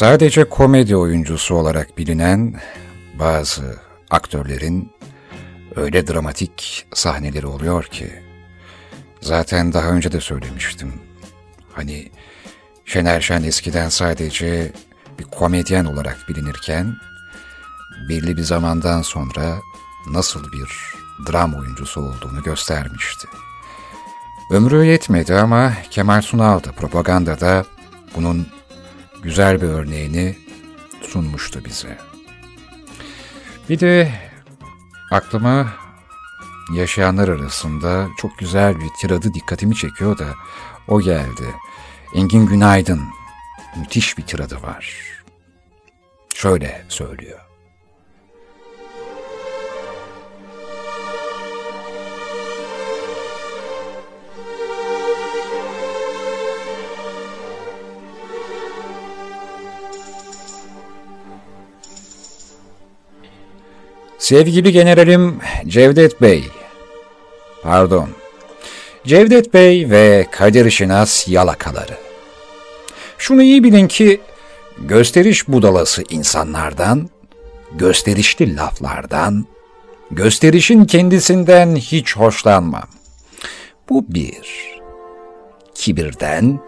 Sadece komedi oyuncusu olarak bilinen bazı aktörlerin öyle dramatik sahneleri oluyor ki zaten daha önce de söylemiştim. Hani Şener Şen eskiden sadece bir komedyen olarak bilinirken belli bir zamandan sonra nasıl bir dram oyuncusu olduğunu göstermişti. Ömrü yetmedi ama Kemal Sunal da propagandada bunun güzel bir örneğini sunmuştu bize. Bir de aklıma yaşayanlar arasında çok güzel bir tiradı dikkatimi çekiyor da o geldi. Engin Günaydın müthiş bir tiradı var. Şöyle söylüyor. Sevgili Generalim Cevdet Bey, pardon, Cevdet Bey ve Kadir Şinas yalakaları. Şunu iyi bilin ki gösteriş budalası insanlardan, gösterişli laflardan, gösterişin kendisinden hiç hoşlanmam. Bu bir. Kibirden,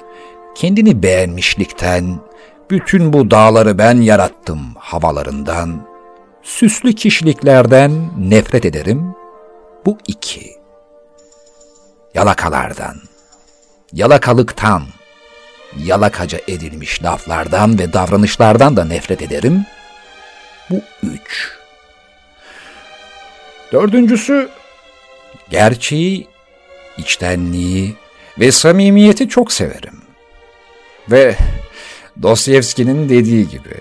kendini beğenmişlikten, bütün bu dağları ben yarattım havalarından, süslü kişiliklerden nefret ederim. Bu iki. Yalakalardan, yalakalıktan, yalakaca edilmiş laflardan ve davranışlardan da nefret ederim. Bu üç. Dördüncüsü, gerçeği, içtenliği ve samimiyeti çok severim. Ve Dostoyevski'nin dediği gibi,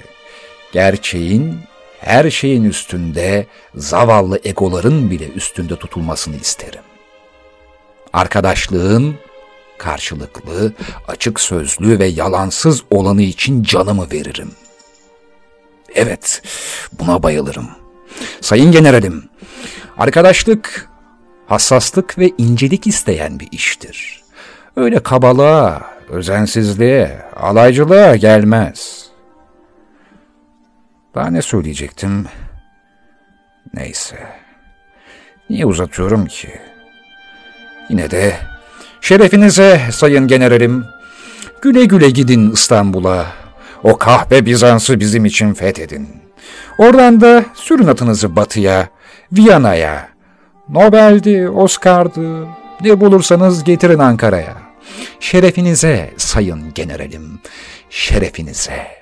gerçeğin her şeyin üstünde, zavallı egoların bile üstünde tutulmasını isterim. Arkadaşlığın karşılıklı, açık sözlü ve yalansız olanı için canımı veririm. Evet, buna bayılırım. Sayın generalim, arkadaşlık, hassaslık ve incelik isteyen bir iştir. Öyle kabalığa, özensizliğe, alaycılığa gelmez. Daha ne söyleyecektim? Neyse. Niye uzatıyorum ki? Yine de şerefinize sayın generalim. Güle güle gidin İstanbul'a. O kahve Bizans'ı bizim için fethedin. Oradan da sürün atınızı batıya, Viyana'ya. Nobel'di, Oscar'dı, ne bulursanız getirin Ankara'ya. Şerefinize sayın generalim, şerefinize.''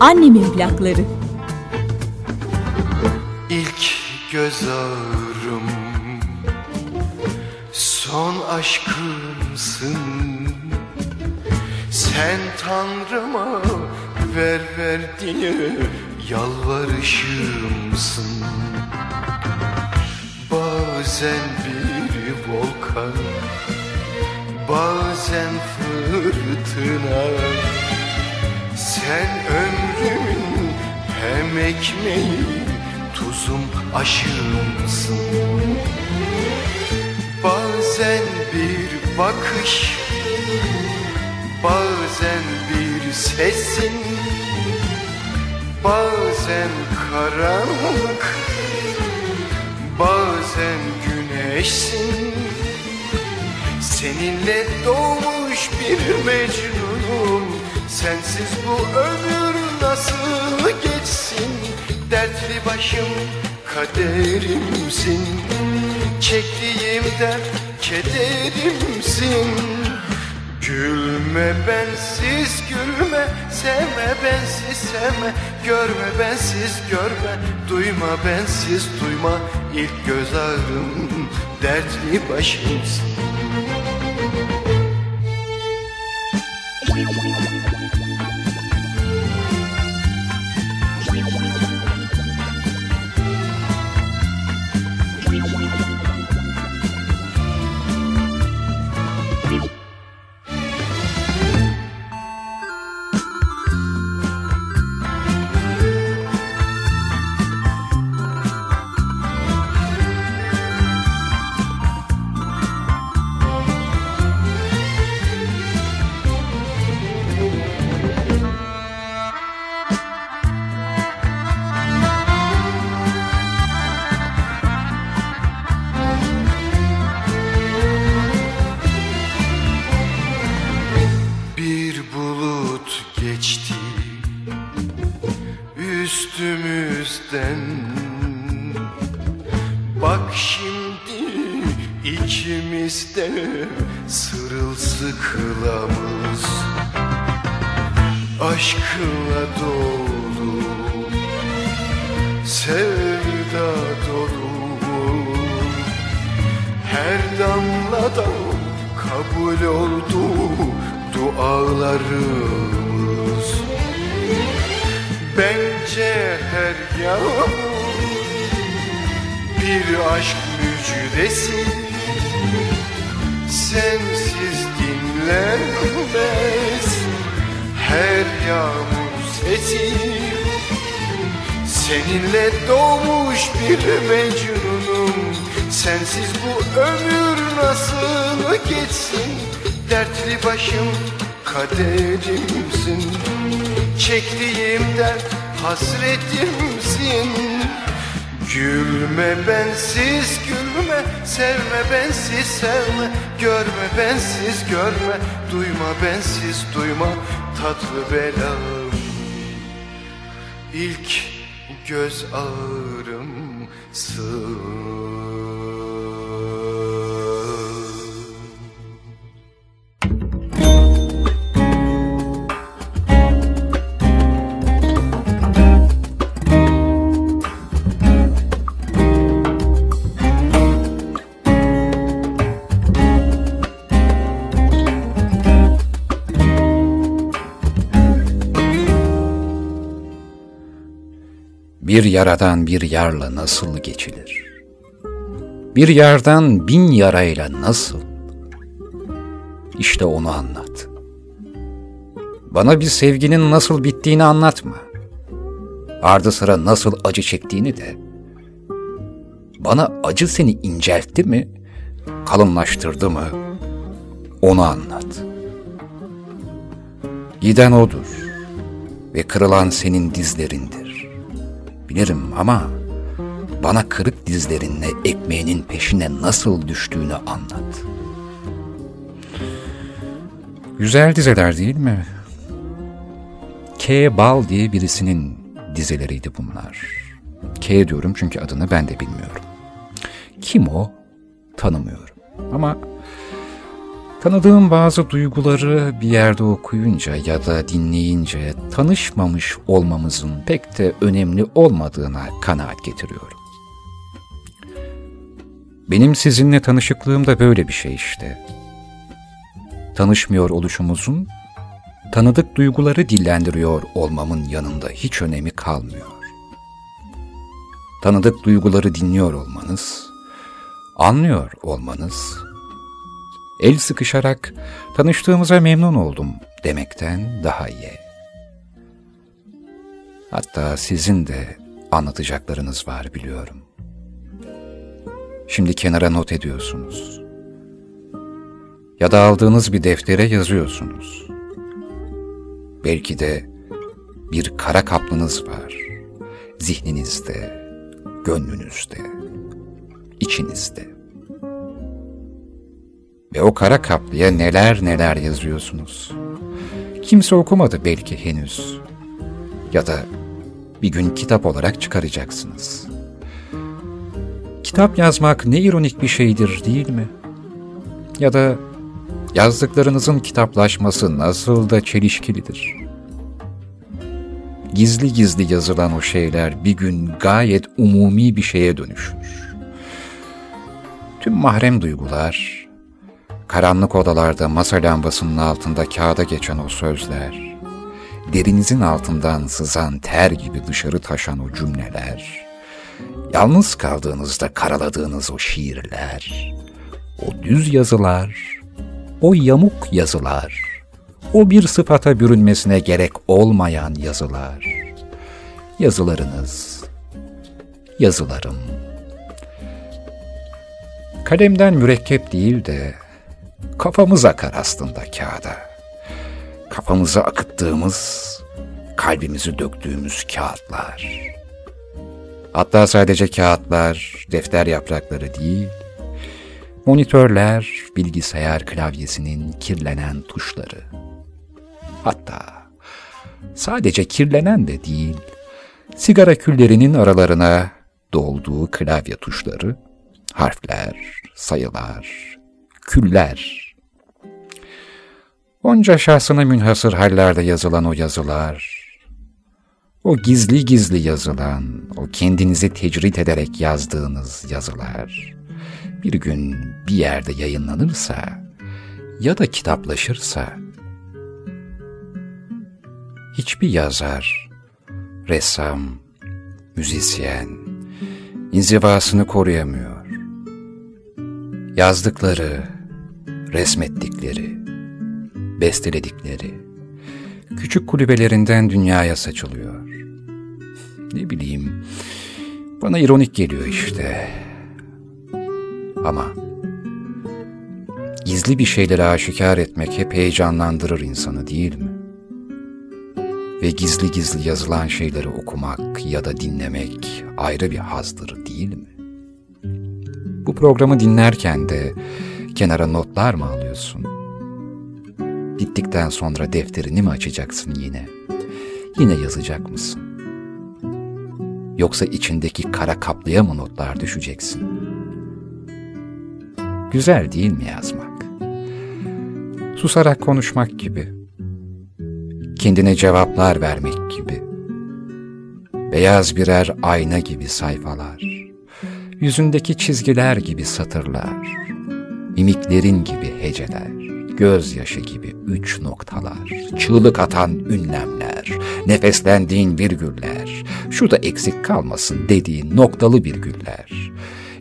Annemin plakları. İlk göz ağrım Son aşkımsın. Sen Tanrıma ver ver diye yalvarışımsın. Bazen bir volkan Bazen fırtına. Sen ömrümün hem ekmeği Tuzum aşığımsın Bazen bir bakış Bazen bir sesin Bazen karanlık Bazen güneşsin. Seninle doğmuş bir mecnunum Sensiz bu ömür nasıl geçsin? Dertli başım kaderimsin. Çektiğim dert kederimsin. Gülme bensiz gülme Sevme bensiz sevme. Görme bensiz görme Duyma bensiz duyma. İlk göz ağrım Dertli başımsın dolu sevda dolu. Her damlada kabul oldu dualarımız. Bence her yağmur bir aşk müjdesi Sensiz dinlenmez her yağmur sesi Seninle doğmuş bir mecnunum. Sensiz bu ömür nasıl geçsin? Dertli başım kaderimsin. Çektiğim dert hasretimsin. Gülme bensiz gülme Sevme bensiz sevme. Görme bensiz görme. Duyma bensiz duyma. Tatlı belam İlk göz ağrımsın Bir yaradan bir yarla nasıl geçilir? Bir yardan bin yarayla nasıl? İşte onu anlat. Bana bir sevginin nasıl bittiğini anlatma. Ardı sıra nasıl acı çektiğini de. Bana acı seni inceltti mi, kalınlaştırdı mı, onu anlat. Giden odur ve kırılan senin dizlerindir. Bilirim ama bana kırık dizlerinle ekmeğinin peşine nasıl düştüğünü anlat. Güzel dizeler değil mi? K. Bal diye birisinin dizeleriydi bunlar. K diyorum çünkü adını ben de bilmiyorum. Kim o? Tanımıyorum. Ama Tanıdığım bazı duyguları bir yerde okuyunca ya da dinleyince tanışmamış olmamızın pek de önemli olmadığına kanaat getiriyorum. Benim sizinle tanışıklığım da böyle bir şey işte. Tanışmıyor oluşumuzun, tanıdık duyguları dillendiriyor olmamın yanında hiç önemi kalmıyor. Tanıdık duyguları dinliyor olmanız, anlıyor olmanız, el sıkışarak tanıştığımıza memnun oldum demekten daha iyi. Hatta sizin de anlatacaklarınız var biliyorum. Şimdi kenara not ediyorsunuz. Ya da aldığınız bir deftere yazıyorsunuz. Belki de bir kara kaplınız var. Zihninizde, gönlünüzde, içinizde. Ve o kara kaplıya neler neler yazıyorsunuz. Kimse okumadı belki henüz. Ya da bir gün kitap olarak çıkaracaksınız. Kitap yazmak ne ironik bir şeydir değil mi? Ya da yazdıklarınızın kitaplaşması nasıl da çelişkilidir. Gizli gizli yazılan o şeyler bir gün gayet umumi bir şeye dönüşür. Tüm mahrem duygular, karanlık odalarda masa lambasının altında kağıda geçen o sözler, derinizin altından sızan ter gibi dışarı taşan o cümleler, yalnız kaldığınızda karaladığınız o şiirler, o düz yazılar, o yamuk yazılar, o bir sıfata bürünmesine gerek olmayan yazılar, yazılarınız, yazılarım. Kalemden mürekkep değil de kafamız akar aslında kağıda. Kafamıza akıttığımız, kalbimizi döktüğümüz kağıtlar. Hatta sadece kağıtlar, defter yaprakları değil, monitörler, bilgisayar klavyesinin kirlenen tuşları. Hatta sadece kirlenen de değil, sigara küllerinin aralarına dolduğu klavye tuşları, harfler, sayılar, küller. Onca şahsına münhasır hallerde yazılan o yazılar, o gizli gizli yazılan, o kendinizi tecrit ederek yazdığınız yazılar, bir gün bir yerde yayınlanırsa ya da kitaplaşırsa, hiçbir yazar, ressam, müzisyen inzivasını koruyamıyor. Yazdıkları, resmettikleri, besteledikleri, küçük kulübelerinden dünyaya saçılıyor. Ne bileyim, bana ironik geliyor işte. Ama gizli bir şeyleri aşikar etmek hep heyecanlandırır insanı değil mi? Ve gizli gizli yazılan şeyleri okumak ya da dinlemek ayrı bir hazdır değil mi? Bu programı dinlerken de kenara notlar mı alıyorsun? Bittikten sonra defterini mi açacaksın yine? Yine yazacak mısın? Yoksa içindeki kara kaplıya mı notlar düşeceksin? Güzel değil mi yazmak? Susarak konuşmak gibi. Kendine cevaplar vermek gibi. Beyaz birer ayna gibi sayfalar. Yüzündeki çizgiler gibi satırlar. Mimiklerin gibi heceler gözyaşı gibi üç noktalar, çığlık atan ünlemler, nefeslendiğin virgüller, şu da eksik kalmasın dediğin noktalı virgüller.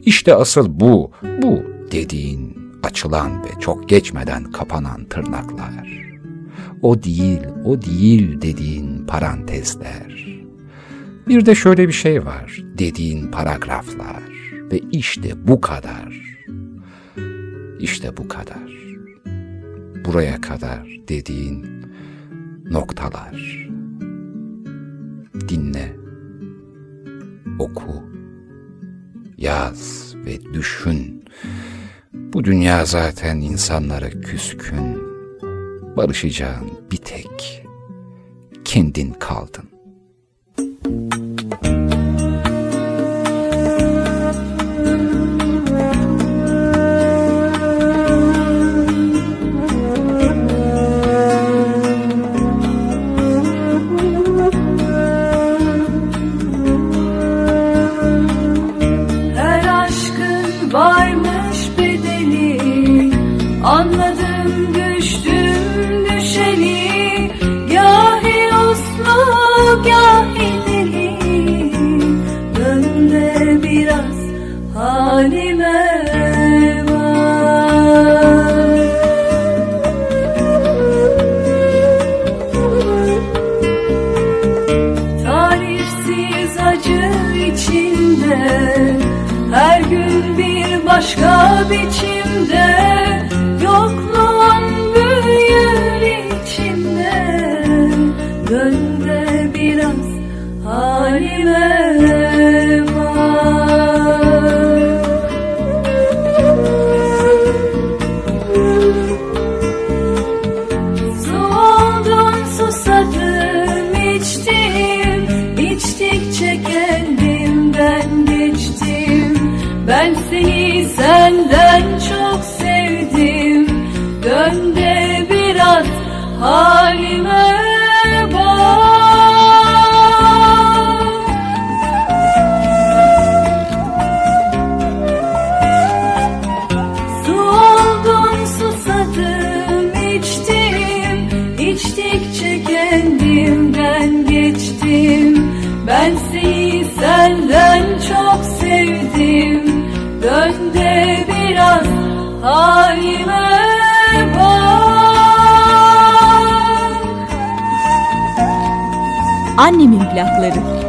İşte asıl bu, bu dediğin açılan ve çok geçmeden kapanan tırnaklar. O değil, o değil dediğin parantezler. Bir de şöyle bir şey var dediğin paragraflar ve işte bu kadar. İşte bu kadar buraya kadar dediğin noktalar. Dinle, oku, yaz ve düşün. Bu dünya zaten insanlara küskün. Barışacağın bir tek kendin kaldın. Halime bak. Annemin plakları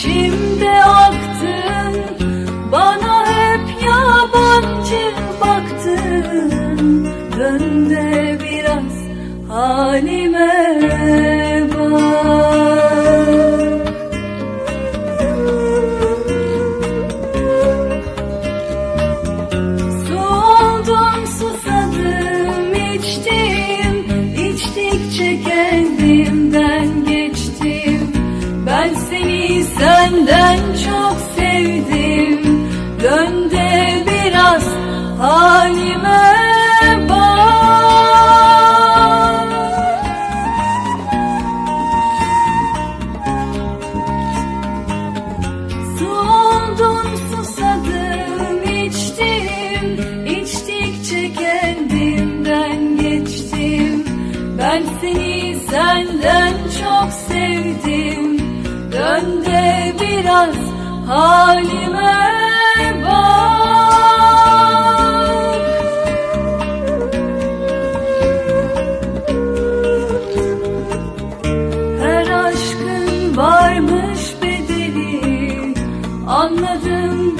içimde aktın Bana hep yabancı baktın. Dön de biraz halime biraz halime bak. Her aşkın varmış bedeli Anladım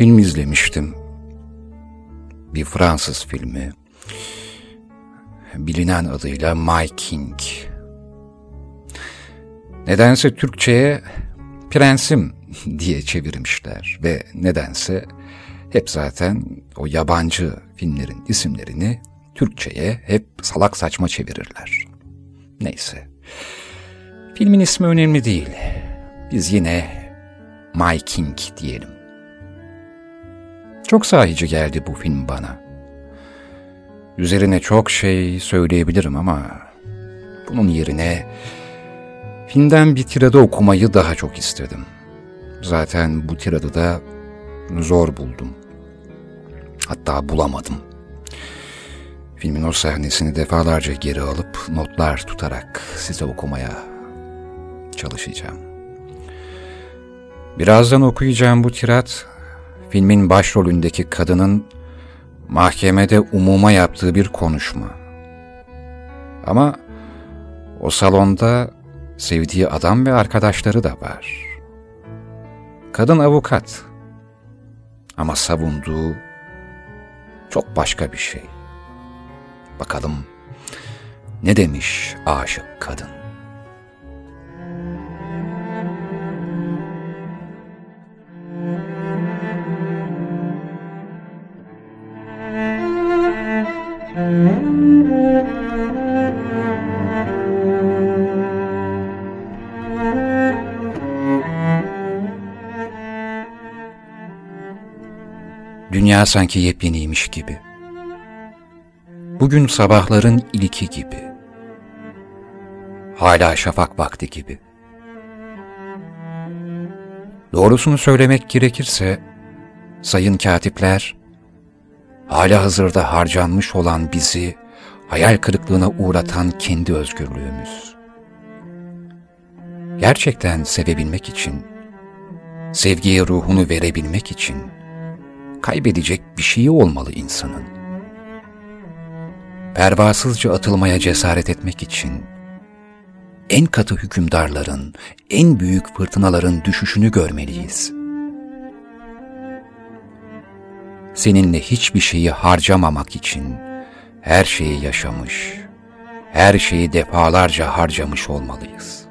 film izlemiştim. Bir Fransız filmi. Bilinen adıyla My King. Nedense Türkçe'ye Prensim diye çevirmişler ve nedense hep zaten o yabancı filmlerin isimlerini Türkçe'ye hep salak saçma çevirirler. Neyse. Filmin ismi önemli değil. Biz yine My King diyelim. Çok sahici geldi bu film bana. Üzerine çok şey söyleyebilirim ama bunun yerine filmden bir tirada okumayı daha çok istedim. Zaten bu tiradı da zor buldum. Hatta bulamadım. Filmin o sahnesini defalarca geri alıp notlar tutarak size okumaya çalışacağım. Birazdan okuyacağım bu tirat, filmin başrolündeki kadının mahkemede umuma yaptığı bir konuşma. Ama o salonda sevdiği adam ve arkadaşları da var. Kadın avukat ama savunduğu çok başka bir şey. Bakalım ne demiş aşık kadın? Dünya sanki yepyeniymiş gibi. Bugün sabahların ilki gibi. Hala şafak vakti gibi. Doğrusunu söylemek gerekirse, sayın katipler, hala hazırda harcanmış olan bizi hayal kırıklığına uğratan kendi özgürlüğümüz. Gerçekten sevebilmek için, sevgiye ruhunu verebilmek için, kaybedecek bir şeyi olmalı insanın. Pervasızca atılmaya cesaret etmek için, en katı hükümdarların, en büyük fırtınaların düşüşünü görmeliyiz. Seninle hiçbir şeyi harcamamak için her şeyi yaşamış, her şeyi defalarca harcamış olmalıyız.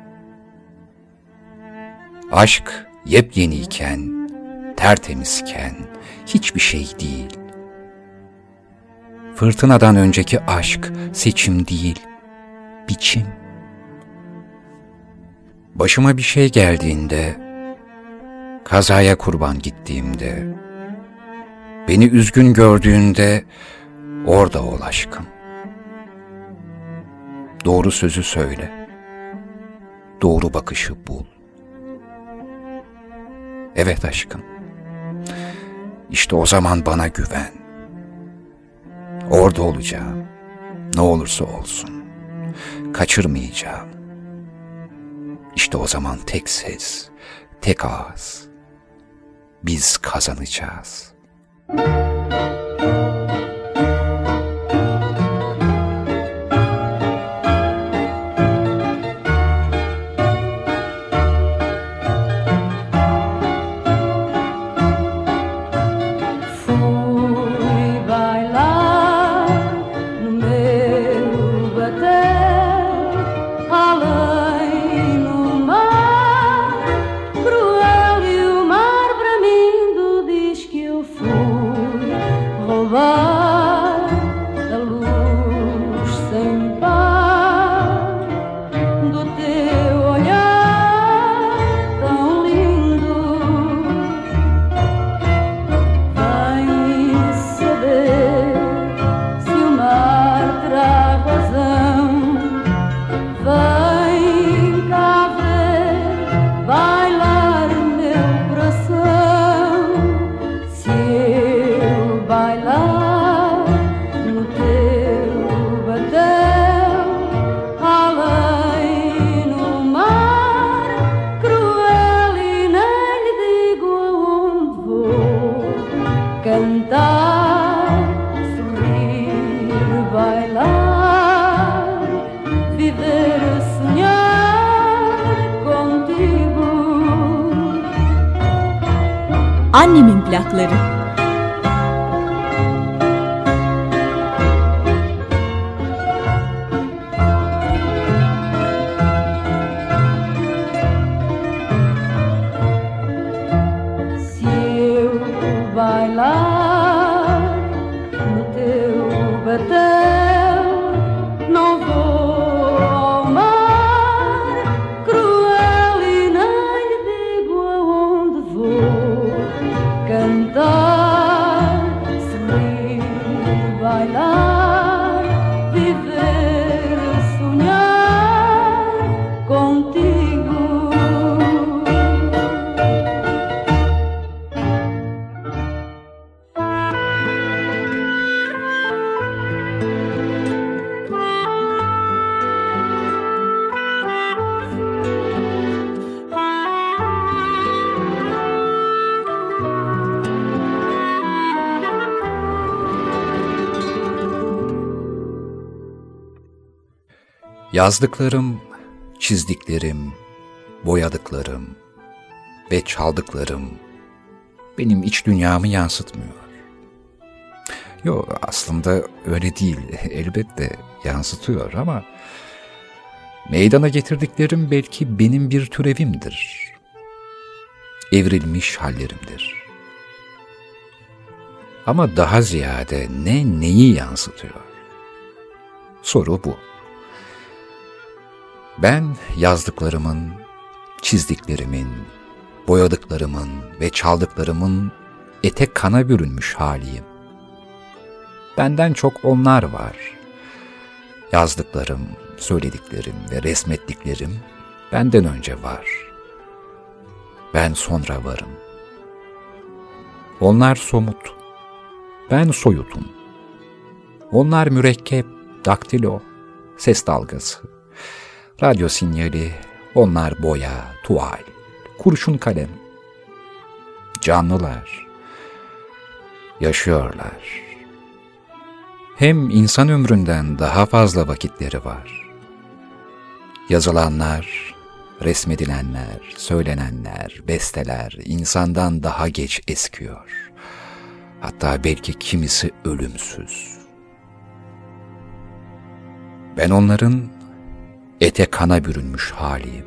Aşk yepyeniyken, tertemizken, hiçbir şey değil. Fırtınadan önceki aşk seçim değil, biçim. Başıma bir şey geldiğinde, kazaya kurban gittiğimde, beni üzgün gördüğünde orada ol aşkım. Doğru sözü söyle, doğru bakışı bul. Evet aşkım. İşte o zaman bana güven. Orada olacağım. Ne olursa olsun. Kaçırmayacağım. İşte o zaman tek ses, tek ağız. Biz kazanacağız. Música Annemin Yazdıklarım, çizdiklerim, boyadıklarım ve çaldıklarım benim iç dünyamı yansıtmıyor. Yo aslında öyle değil. Elbette yansıtıyor ama meydana getirdiklerim belki benim bir türevimdir. Evrilmiş hallerimdir. Ama daha ziyade ne neyi yansıtıyor? Soru bu. Ben yazdıklarımın, çizdiklerimin, boyadıklarımın ve çaldıklarımın ete kana bürünmüş haliyim. Benden çok onlar var. Yazdıklarım, söylediklerim ve resmettiklerim benden önce var. Ben sonra varım. Onlar somut. Ben soyutum. Onlar mürekkep, daktilo, ses dalgası, radyo sinyali, onlar boya, tuval, kurşun kalem. Canlılar. Yaşıyorlar. Hem insan ömründen daha fazla vakitleri var. Yazılanlar, resmedilenler, söylenenler, besteler insandan daha geç eskiyor. Hatta belki kimisi ölümsüz. Ben onların ete kana bürünmüş haliyim.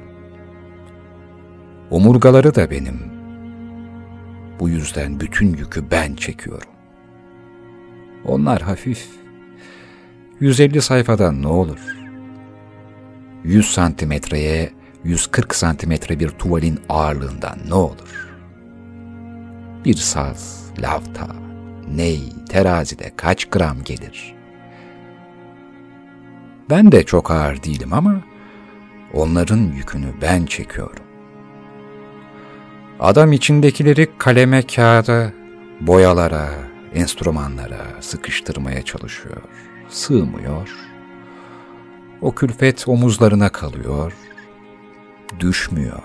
Omurgaları da benim. Bu yüzden bütün yükü ben çekiyorum. Onlar hafif. 150 sayfadan ne olur? 100 santimetreye 140 santimetre bir tuvalin ağırlığından ne olur? Bir saz, lavta, ney, terazide kaç gram gelir? Ben de çok ağır değilim ama onların yükünü ben çekiyorum. Adam içindekileri kaleme, kağıda, boyalara, enstrümanlara sıkıştırmaya çalışıyor. Sığmıyor. O külfet omuzlarına kalıyor. Düşmüyor.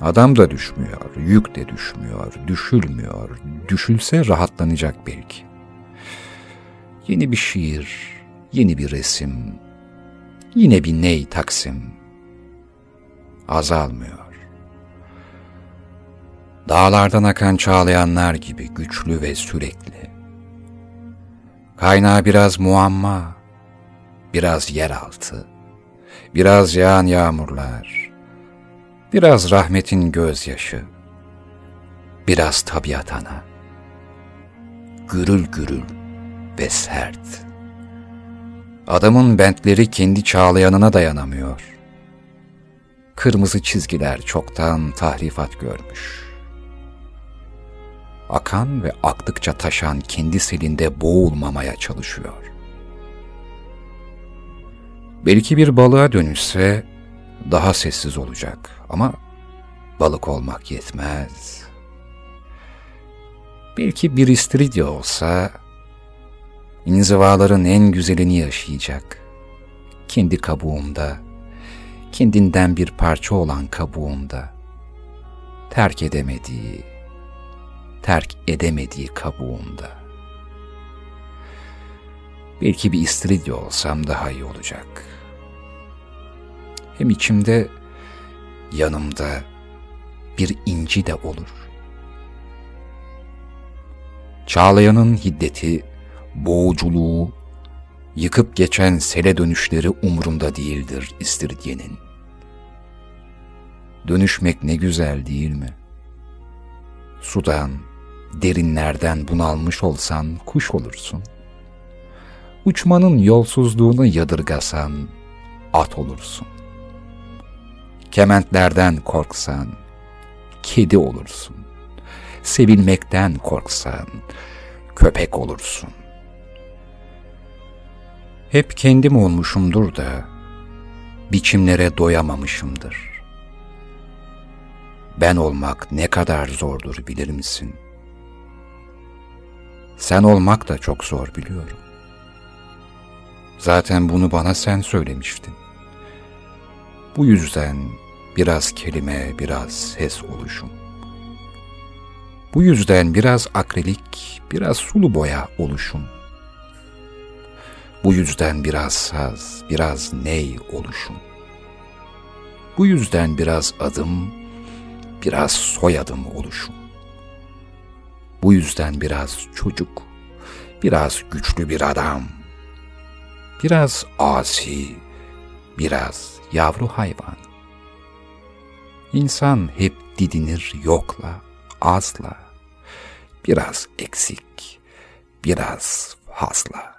Adam da düşmüyor, yük de düşmüyor, düşülmüyor. Düşülse rahatlanacak belki. Yeni bir şiir, yeni bir resim, yine bir ney taksim. Azalmıyor. Dağlardan akan çağlayanlar gibi güçlü ve sürekli. Kaynağı biraz muamma, biraz yeraltı, biraz yağan yağmurlar, biraz rahmetin gözyaşı, biraz tabiat ana. Gürül gürül ve sert. Adamın bentleri kendi çağlayanına dayanamıyor. Kırmızı çizgiler çoktan tahrifat görmüş. Akan ve aktıkça taşan kendi selinde boğulmamaya çalışıyor. Belki bir balığa dönüşse daha sessiz olacak ama balık olmak yetmez. Belki bir istiridye olsa inzivaların en güzelini yaşayacak. Kendi kabuğumda, kendinden bir parça olan kabuğumda, terk edemediği, terk edemediği kabuğumda. Belki bir istiridye olsam daha iyi olacak. Hem içimde, yanımda bir inci de olur. Çağlayanın hiddeti, boğuculuğu, yıkıp geçen sele dönüşleri umrunda değildir istiridyenin. Dönüşmek ne güzel değil mi? Sudan, derinlerden bunalmış olsan kuş olursun. Uçmanın yolsuzluğunu yadırgasan at olursun. Kementlerden korksan kedi olursun. Sevilmekten korksan köpek olursun. Hep kendim olmuşumdur da biçimlere doyamamışımdır. Ben olmak ne kadar zordur bilir misin? Sen olmak da çok zor biliyorum. Zaten bunu bana sen söylemiştin. Bu yüzden biraz kelime, biraz ses oluşum. Bu yüzden biraz akrilik, biraz sulu boya oluşum. Bu yüzden biraz saz, biraz ney oluşum. Bu yüzden biraz adım, biraz soyadım oluşum. Bu yüzden biraz çocuk, biraz güçlü bir adam, biraz asi, biraz yavru hayvan. İnsan hep didinir yokla, azla, biraz eksik, biraz fazla.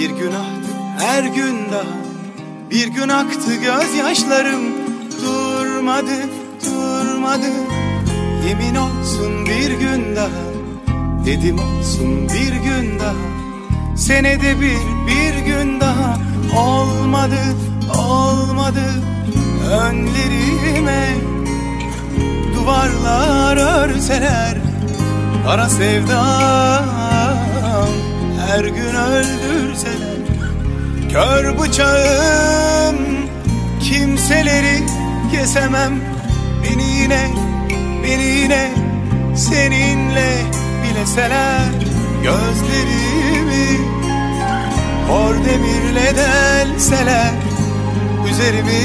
Bir gün aktı her gün daha. Bir gün aktı gözyaşlarım. Durmadı durmadı. Yemin olsun bir gün daha. Dedim olsun bir gün daha. Senede bir bir gün daha. Olmadı olmadı. Önlerime Duvarlar örseler. Kara sevdam her gün öldürseler Kör bıçağım. Kimseleri kesemem. Beni yine, beni yine seninle bileseler. Gözlerimi kor demirle delseler. Üzerimi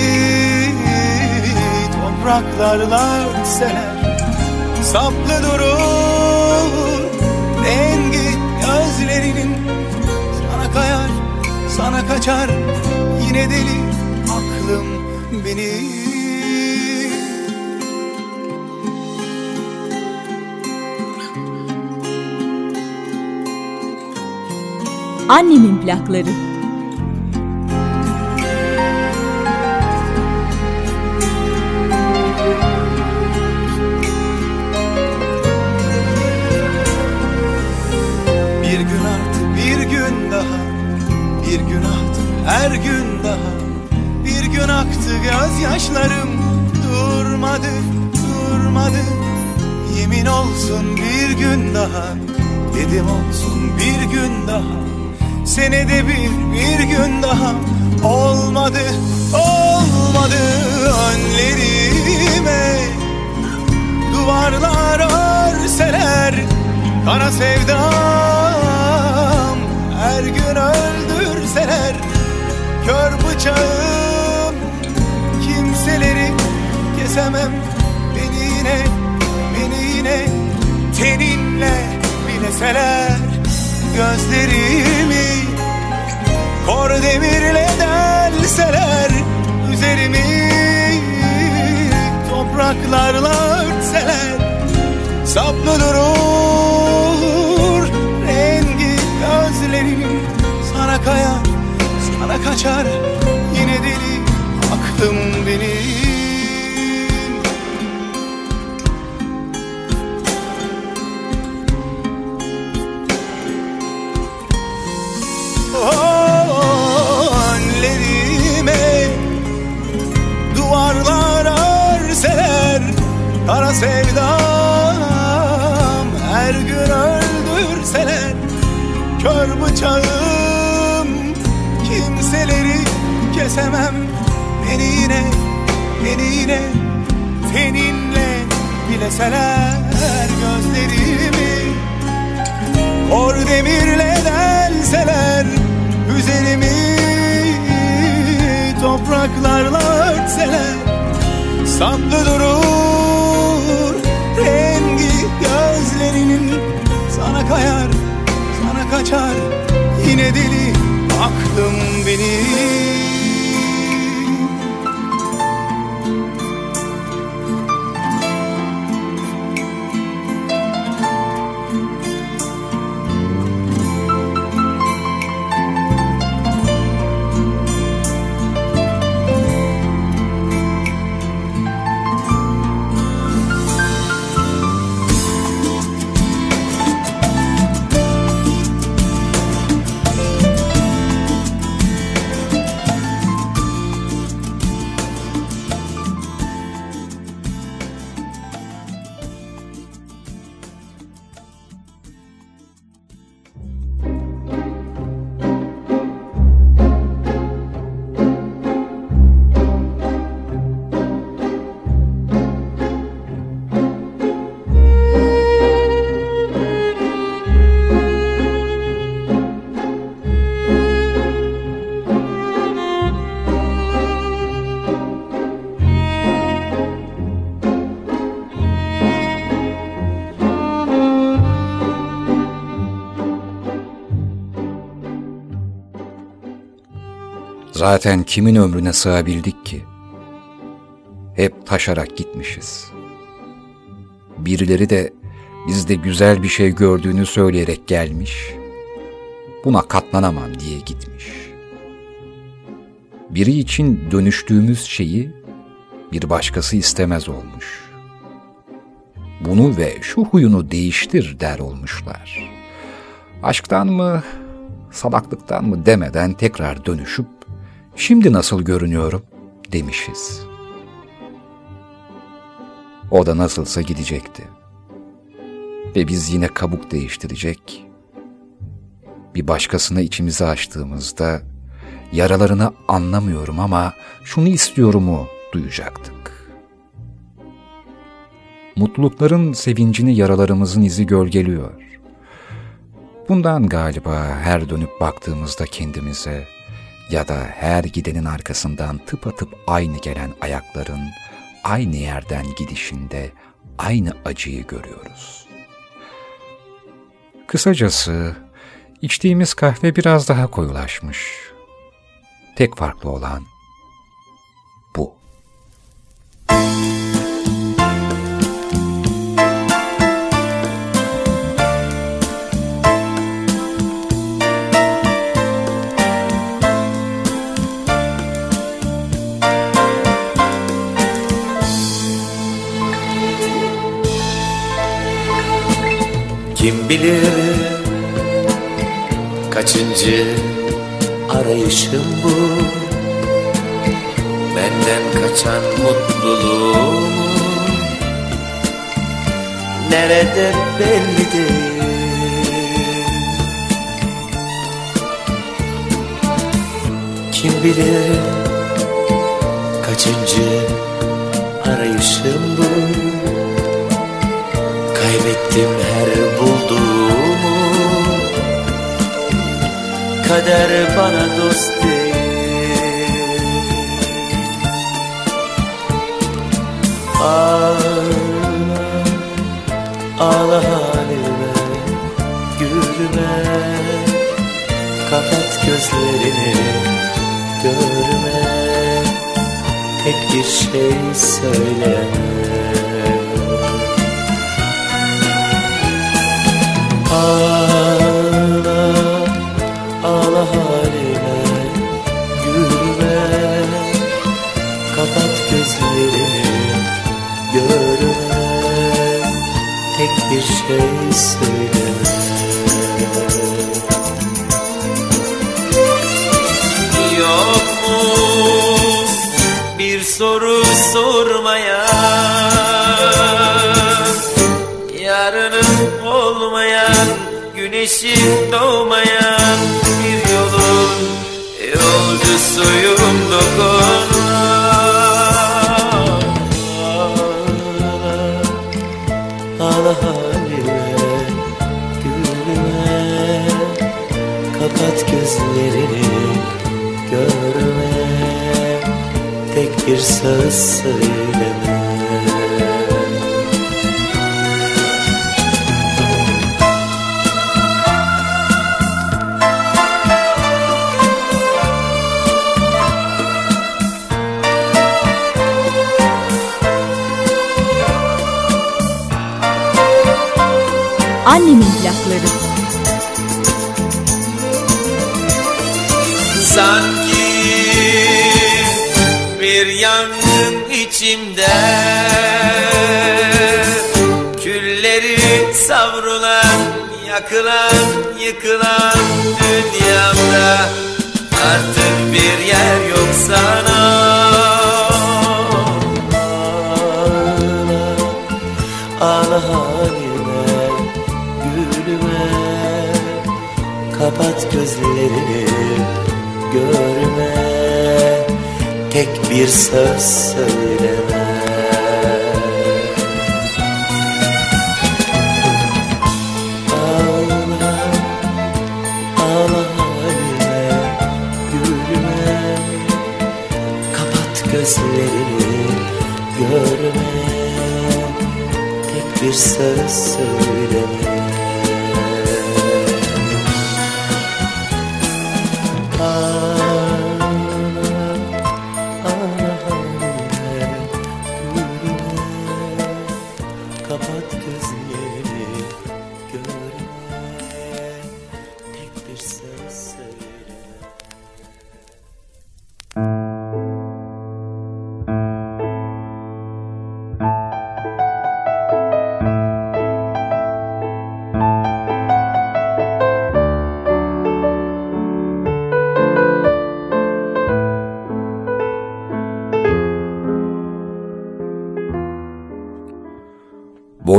topraklarla örtseler. Saplı durur rengi sana kaçar Yine deli aklım benim Annemin plakları. Her gün daha Bir gün aktı gözyaşlarım. Durmadı durmadı. Yemin olsun bir gün daha. Dedim olsun bir gün daha. Senede bir bir gün daha. Olmadı olmadı önlerime. Duvarlar örseler Kara sevdam. Her gün öldürseler Kör bıçağım Kimseleri kesemem. Beni yine Beni yine Teninle bileseler Gözlerimi Kor demirle delseler. Üzerimi Topraklarla örtseler. Saplı durur kaçar. Yine deli aklım benim. Oh, önlerime duvarlar örseler Kara sevdam her gün öldürseler. Kör bıçağım kesemem. Beni yine, beni yine seninle bileseler gözlerimi. Kor demirle delseler üzerimi. Topraklarla örtseler Saplı durur. Rengi gözlerinin Sana kayar, sana kaçar. Yine deli aklım benim Zaten kimin ömrüne sığabildik ki? Hep taşarak gitmişiz. Birileri de bizde güzel bir şey gördüğünü söyleyerek gelmiş. Buna katlanamam diye gitmiş. Biri için dönüştüğümüz şeyi bir başkası istemez olmuş. Bunu ve şu huyunu değiştir der olmuşlar. Aşktan mı, salaklıktan mı demeden tekrar dönüşüp şimdi nasıl görünüyorum demişiz. O da nasılsa gidecekti. Ve biz yine kabuk değiştirecek, bir başkasına içimizi açtığımızda yaralarını anlamıyorum ama şunu istiyorumu duyacaktık. Mutlulukların sevincini yaralarımızın izi gölgeliyor. Bundan galiba her dönüp baktığımızda kendimize ya da her gidenin arkasından tıpatıp aynı gelen ayakların aynı yerden gidişinde aynı acıyı görüyoruz. Kısacası içtiğimiz kahve biraz daha koyulaşmış. Tek farklı olan bilir. Kaçıncı arayışım bu? Benden kaçan mutluluğum Nerede belli değil Kim bilir kaçıncı arayışım bu? Kaybettim her Kader bana dost değil. Ağla, ağla halime, gülme Kapat gözlerini, görme Tek bir şey söyleme Ağla, bir şey söyleme Yok mu bir soru sormaya? Yarının olmayan Güneşin doğmayan bir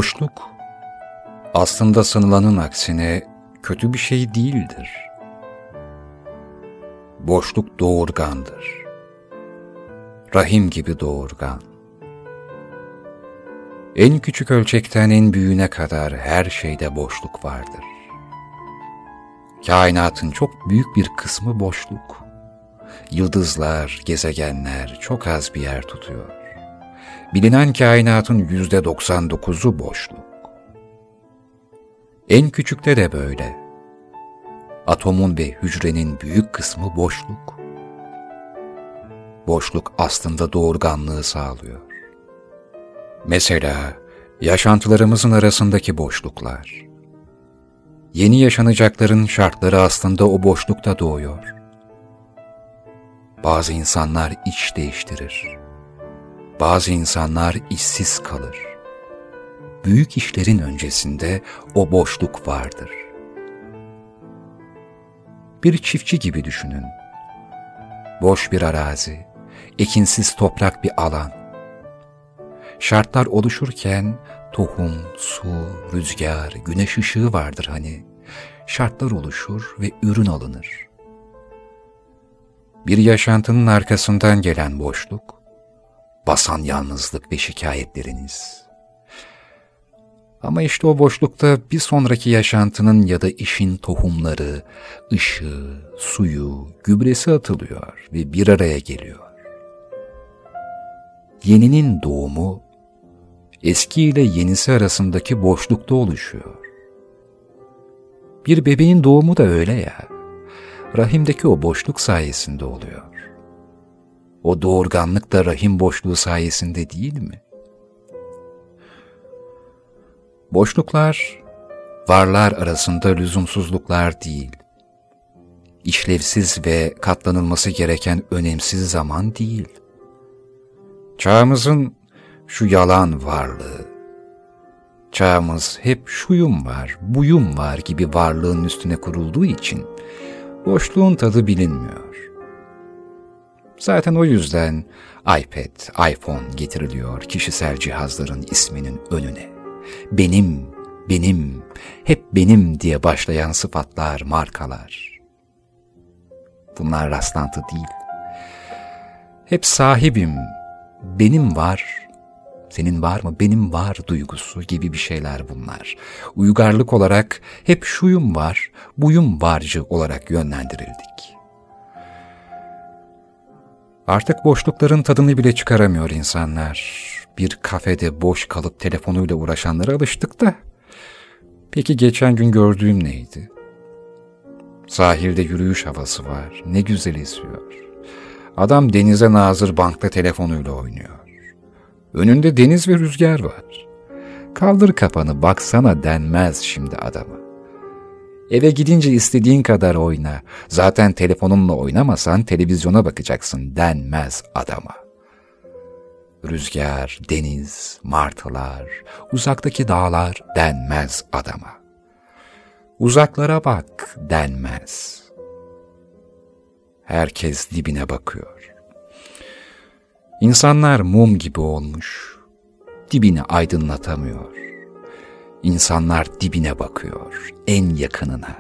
Boşluk aslında sanılanın aksine kötü bir şey değildir. Boşluk doğurgandır. Rahim gibi doğurgan. En küçük ölçekten en büyüğüne kadar her şeyde boşluk vardır. Kainatın çok büyük bir kısmı boşluk. Yıldızlar, gezegenler çok az bir yer tutuyor. Bilinen kainatın yüzde 99'u boşluk. En küçükte de böyle. Atomun ve hücrenin büyük kısmı boşluk. Boşluk aslında doğurganlığı sağlıyor. Mesela yaşantılarımızın arasındaki boşluklar. Yeni yaşanacakların şartları aslında o boşlukta doğuyor. Bazı insanlar iç değiştirir. Bazı insanlar işsiz kalır. Büyük işlerin öncesinde o boşluk vardır. Bir çiftçi gibi düşünün. Boş bir arazi, ekinsiz toprak bir alan Şartlar oluşurken tohum, su, rüzgar, güneş ışığı vardır hani. Şartlar oluşur ve ürün alınır. Bir yaşantının arkasından gelen boşluk, basan yalnızlık ve şikayetleriniz. Ama işte o boşlukta bir sonraki yaşantının ya da işin tohumları, ışığı, suyu, gübresi atılıyor ve bir araya geliyor. Yeninin doğumu eski ile yenisi arasındaki boşlukta oluşuyor. Bir bebeğin doğumu da öyle ya, rahimdeki o boşluk sayesinde oluyor. O doğurganlık da rahim boşluğu sayesinde değil mi? Boşluklar, varlar arasında lüzumsuzluklar değil. İşlevsiz ve katlanılması gereken önemsiz zaman değil. Çağımızın şu yalan varlığı. Çağımız hep şuyum var, buyum var gibi varlığın üstüne kurulduğu için boşluğun tadı bilinmiyor. Zaten o yüzden iPad, iPhone getiriliyor kişisel cihazların isminin önüne. Benim, benim, hep benim diye başlayan sıfatlar, markalar. Bunlar rastlantı değil. Hep sahibim, benim var, senin var mı, benim var duygusu gibi bir şeyler bunlar. Uygarlık olarak hep şuyum var, buyum varcı olarak yönlendirildik. Artık boşlukların tadını bile çıkaramıyor insanlar. Bir kafede boş kalıp telefonuyla uğraşanlara alıştık da. Peki geçen gün gördüğüm neydi? Sahilde yürüyüş havası var, ne güzel esiyor. Adam denize nazır bankta telefonuyla oynuyor. Önünde deniz ve rüzgar var. Kaldır kafanı baksana denmez şimdi adama. Eve gidince istediğin kadar oyna. Zaten telefonunla oynamasan televizyona bakacaksın denmez adama. Rüzgar, deniz, martılar, uzaktaki dağlar denmez adama. Uzaklara bak denmez. Herkes dibine bakıyor. İnsanlar mum gibi olmuş, dibini aydınlatamıyor. İnsanlar dibine bakıyor, en yakınına,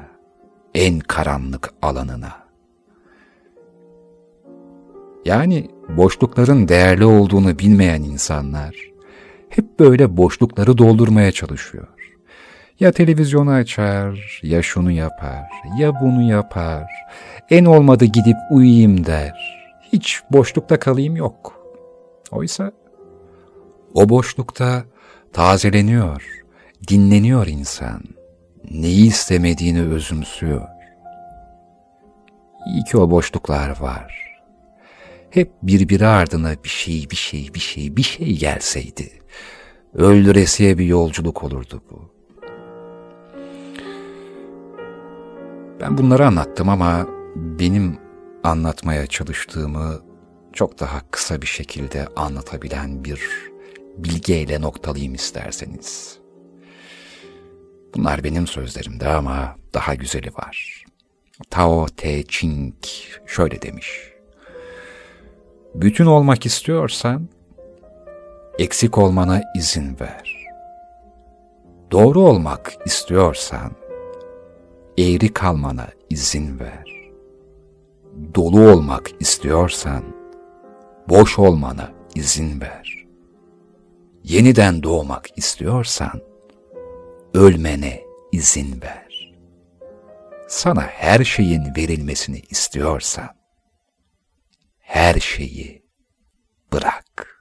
en karanlık alanına. Yani boşlukların değerli olduğunu bilmeyen insanlar hep böyle boşlukları doldurmaya çalışıyor. Ya televizyonu açar, ya şunu yapar, ya bunu yapar. En olmadı gidip uyuyayım der. Hiç boşlukta kalayım yok.'' Oysa o boşlukta tazeleniyor, dinleniyor insan. Neyi istemediğini özümsüyor. İyi ki o boşluklar var. Hep birbiri ardına bir şey, bir şey, bir şey, bir şey gelseydi. Öldüresiye bir yolculuk olurdu bu. Ben bunları anlattım ama benim anlatmaya çalıştığımı çok daha kısa bir şekilde anlatabilen bir bilgeyle noktalayayım isterseniz. Bunlar benim sözlerimde ama daha güzeli var. Tao Te Ching şöyle demiş. Bütün olmak istiyorsan eksik olmana izin ver. Doğru olmak istiyorsan, eğri kalmana izin ver. Dolu olmak istiyorsan, boş olmana izin ver. Yeniden doğmak istiyorsan, ölmene izin ver. Sana her şeyin verilmesini istiyorsan, her şeyi bırak.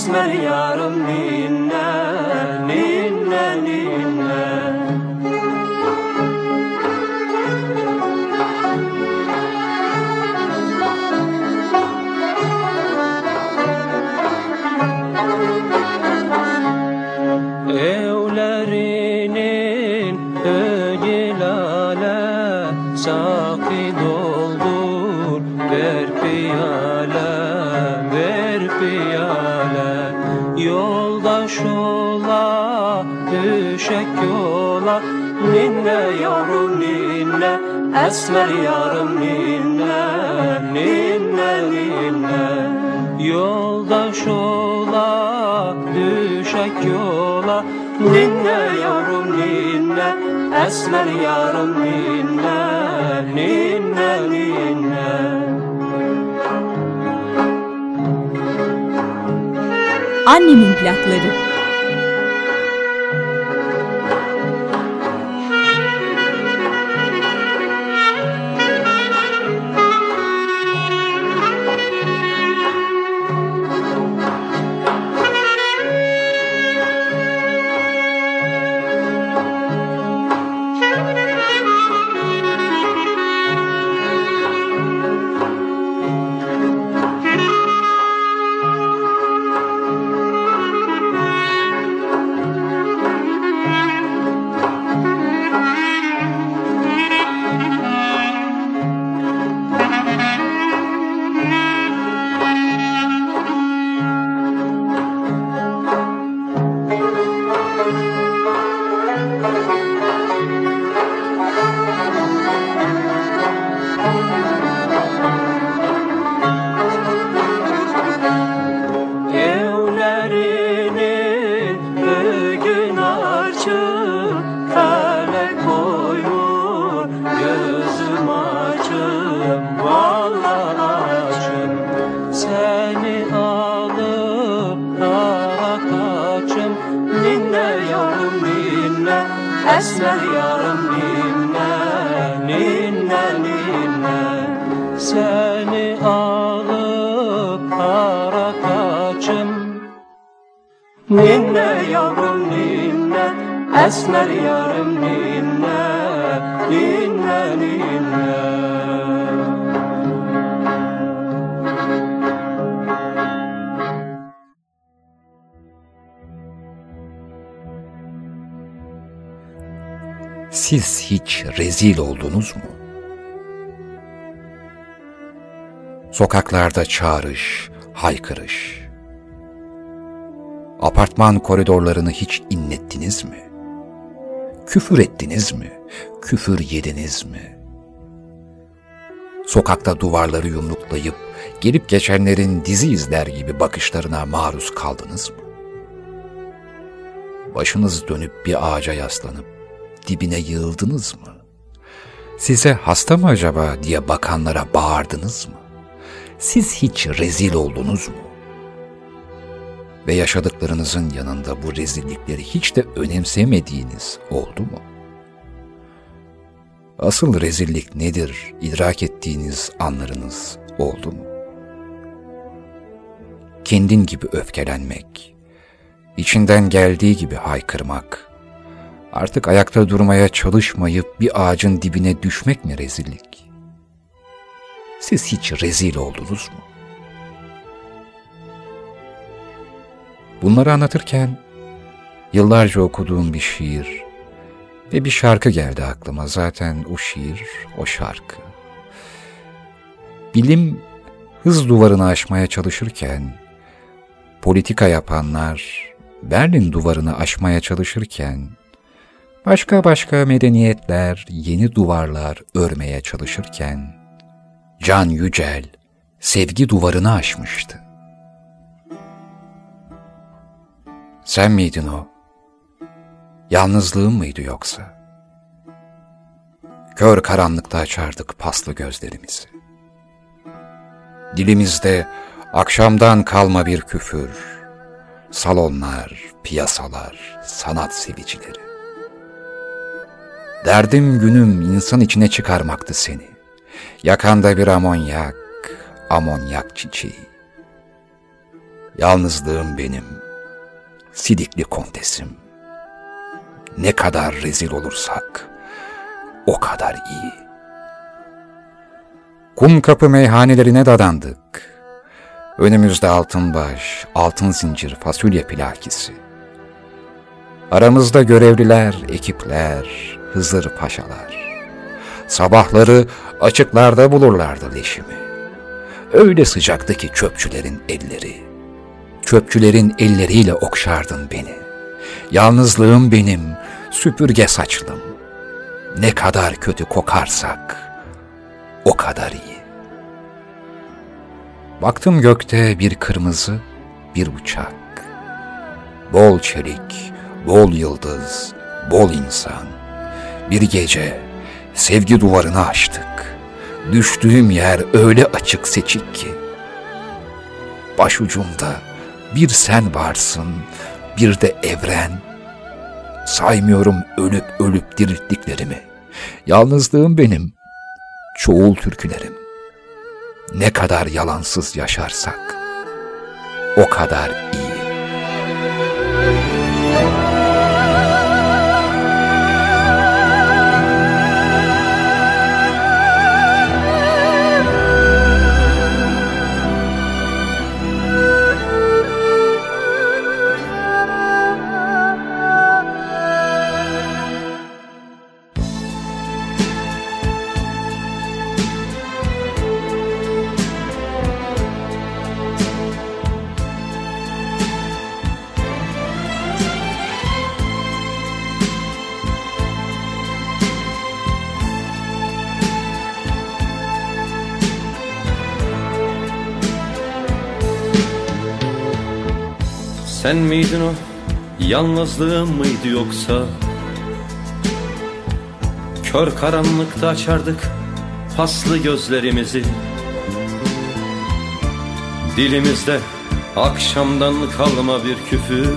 Esmer yavrum Esmer yarım ninne Ninne ninne Yoldaş ola düşek yola. Ninne yavrum ninne Esmer yarım ninne Ninne ninne Annemin plakları. Siz hiç rezil oldunuz mu? Sokaklarda çağrış, haykırış. Apartman koridorlarını hiç inlettiniz mi? Küfür ettiniz mi? Küfür yediniz mi? Sokakta duvarları yumruklayıp gelip geçenlerin dizi izler gibi bakışlarına maruz kaldınız mı? Başınız dönüp bir ağaca yaslanıp dibine yığıldınız mı? Size hasta mı acaba diye bakanlara bağırdınız mı? Siz hiç rezil oldunuz mu? ve yaşadıklarınızın yanında bu rezillikleri hiç de önemsemediğiniz oldu mu? Asıl rezillik nedir idrak ettiğiniz anlarınız oldu mu? Kendin gibi öfkelenmek, içinden geldiği gibi haykırmak, artık ayakta durmaya çalışmayıp bir ağacın dibine düşmek mi rezillik? Siz hiç rezil oldunuz mu? Bunları anlatırken yıllarca okuduğum bir şiir ve bir şarkı geldi aklıma. Zaten o şiir, o şarkı. Bilim hız duvarını aşmaya çalışırken, politika yapanlar Berlin duvarını aşmaya çalışırken, başka başka medeniyetler yeni duvarlar örmeye çalışırken, Can Yücel sevgi duvarını aşmıştı. Sen miydin o? Yalnızlığım mıydı yoksa? Kör karanlıkta açardık paslı gözlerimizi. Dilimizde akşamdan kalma bir küfür, salonlar, piyasalar, sanat sevicileri. Derdim günüm insan içine çıkarmaktı seni. Yakanda bir amonyak, amonyak çiçeği. Yalnızlığım benim, sidikli kontesim. Ne kadar rezil olursak o kadar iyi. Kum kapı meyhanelerine dadandık. Önümüzde altın baş, altın zincir, fasulye plakisi. Aramızda görevliler, ekipler, Hızır paşalar. Sabahları açıklarda bulurlardı leşimi. Öyle sıcaktı ki çöpçülerin elleri. Çöpçülerin elleriyle okşardın beni. Yalnızlığım benim, süpürge saçlım. Ne kadar kötü kokarsak, o kadar iyi. Baktım gökte bir kırmızı, bir uçak. Bol çelik, bol yıldız, bol insan. Bir gece sevgi duvarını açtık. Düştüğüm yer öyle açık seçik ki. Başucumda bir sen varsın, bir de evren. Saymıyorum ölüp ölüp dirilttiklerimi. Yalnızlığım benim, çoğul türkülerim. Ne kadar yalansız yaşarsak, o kadar iyi. Sen miydin o yalnızlığım mıydı yoksa? Kör karanlıkta açardık paslı gözlerimizi. Dilimizde akşamdan kalma bir küfür.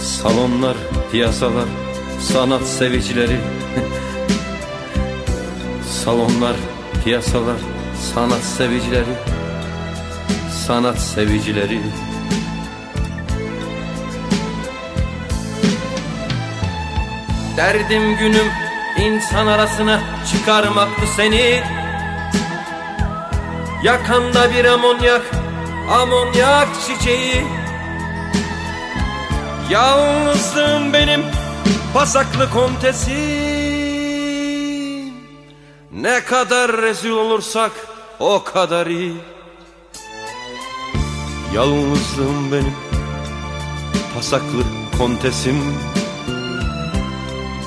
Salonlar, piyasalar, sanat sevicileri. Salonlar, piyasalar, sanat sevicileri sanat sevicileri. Derdim günüm insan arasına çıkarmaktı seni. Yakanda bir amonyak, amonyak çiçeği. Yalnızlığım benim pasaklı kontesim Ne kadar rezil olursak o kadar iyi Yalnızlığım benim Pasaklı kontesim.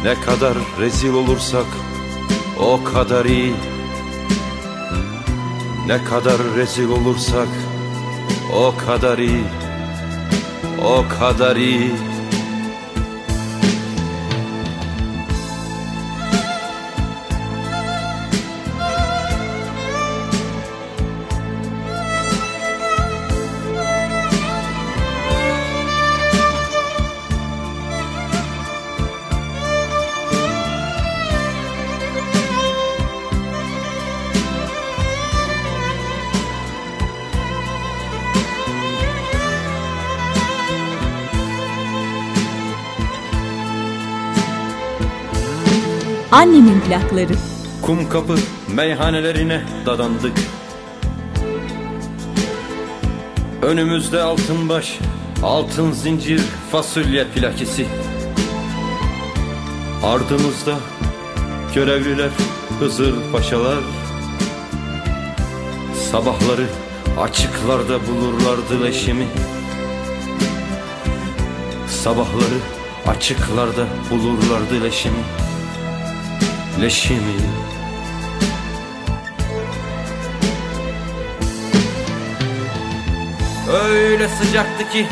Ne kadar rezil olursak O kadar iyi. Ne kadar rezil olursak O kadar iyi. O kadar iyi Annemin plakları. Kum kapı meyhanelerine dadandık. Önümüzde altın baş, altın zincir, fasulye plakisi Ardımızda görevliler, Hızır paşalar. Sabahları açıklarda bulurlardı leşimi Sabahları açıklarda bulurlardı leşimi Leşimi. Öyle sıcaktı ki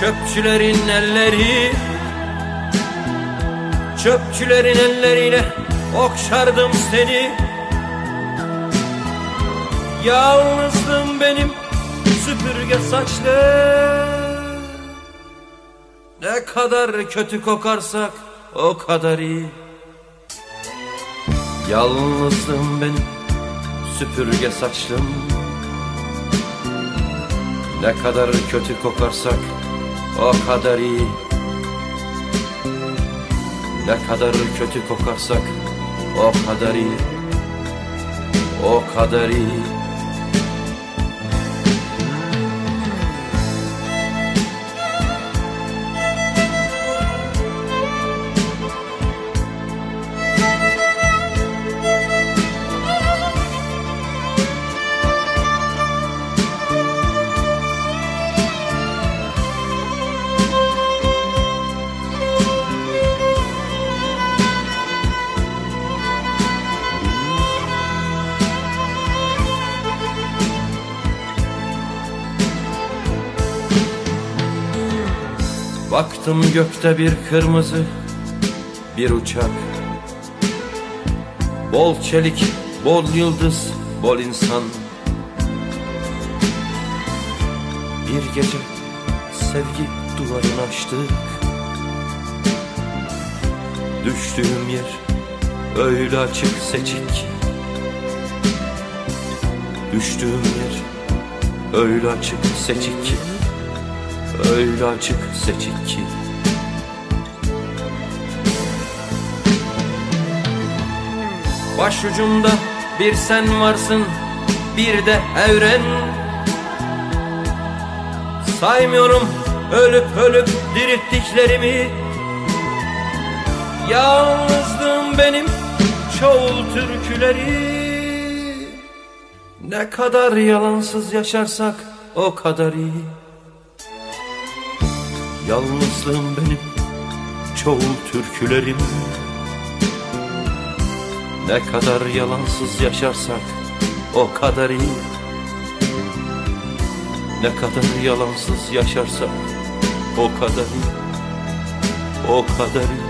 çöpçülerin elleri Çöpçülerin elleriyle okşardım seni. Yalnızdım benim süpürge saçlı. Ne kadar kötü kokarsak o kadar iyi Yalnızdım benim süpürge saçlım. Ne kadar kötü kokarsak o kadar iyi. Ne kadar kötü kokarsak o kadar iyi. O kadar iyi Baktım gökte bir kırmızı bir uçak. Bol çelik, bol yıldız, bol insan. Bir gece sevgi duvarını açtık. Düştüğüm yer öyle açık seçik Düştüğüm yer öyle açık seçik ki Öyle açık seçik ki. Başucumda bir sen varsın bir de evren. Saymıyorum ölüp ölüp dirilttiklerimi. Yalnızlığım benim çoğul türküleri. Ne kadar yalansız yaşarsak o kadar iyi Yalnızlığım benim çoğul türkülerim. Ne kadar yalansız yaşarsak o kadar iyi. Ne kadar yalansız yaşarsak o kadar iyi. O kadar iyi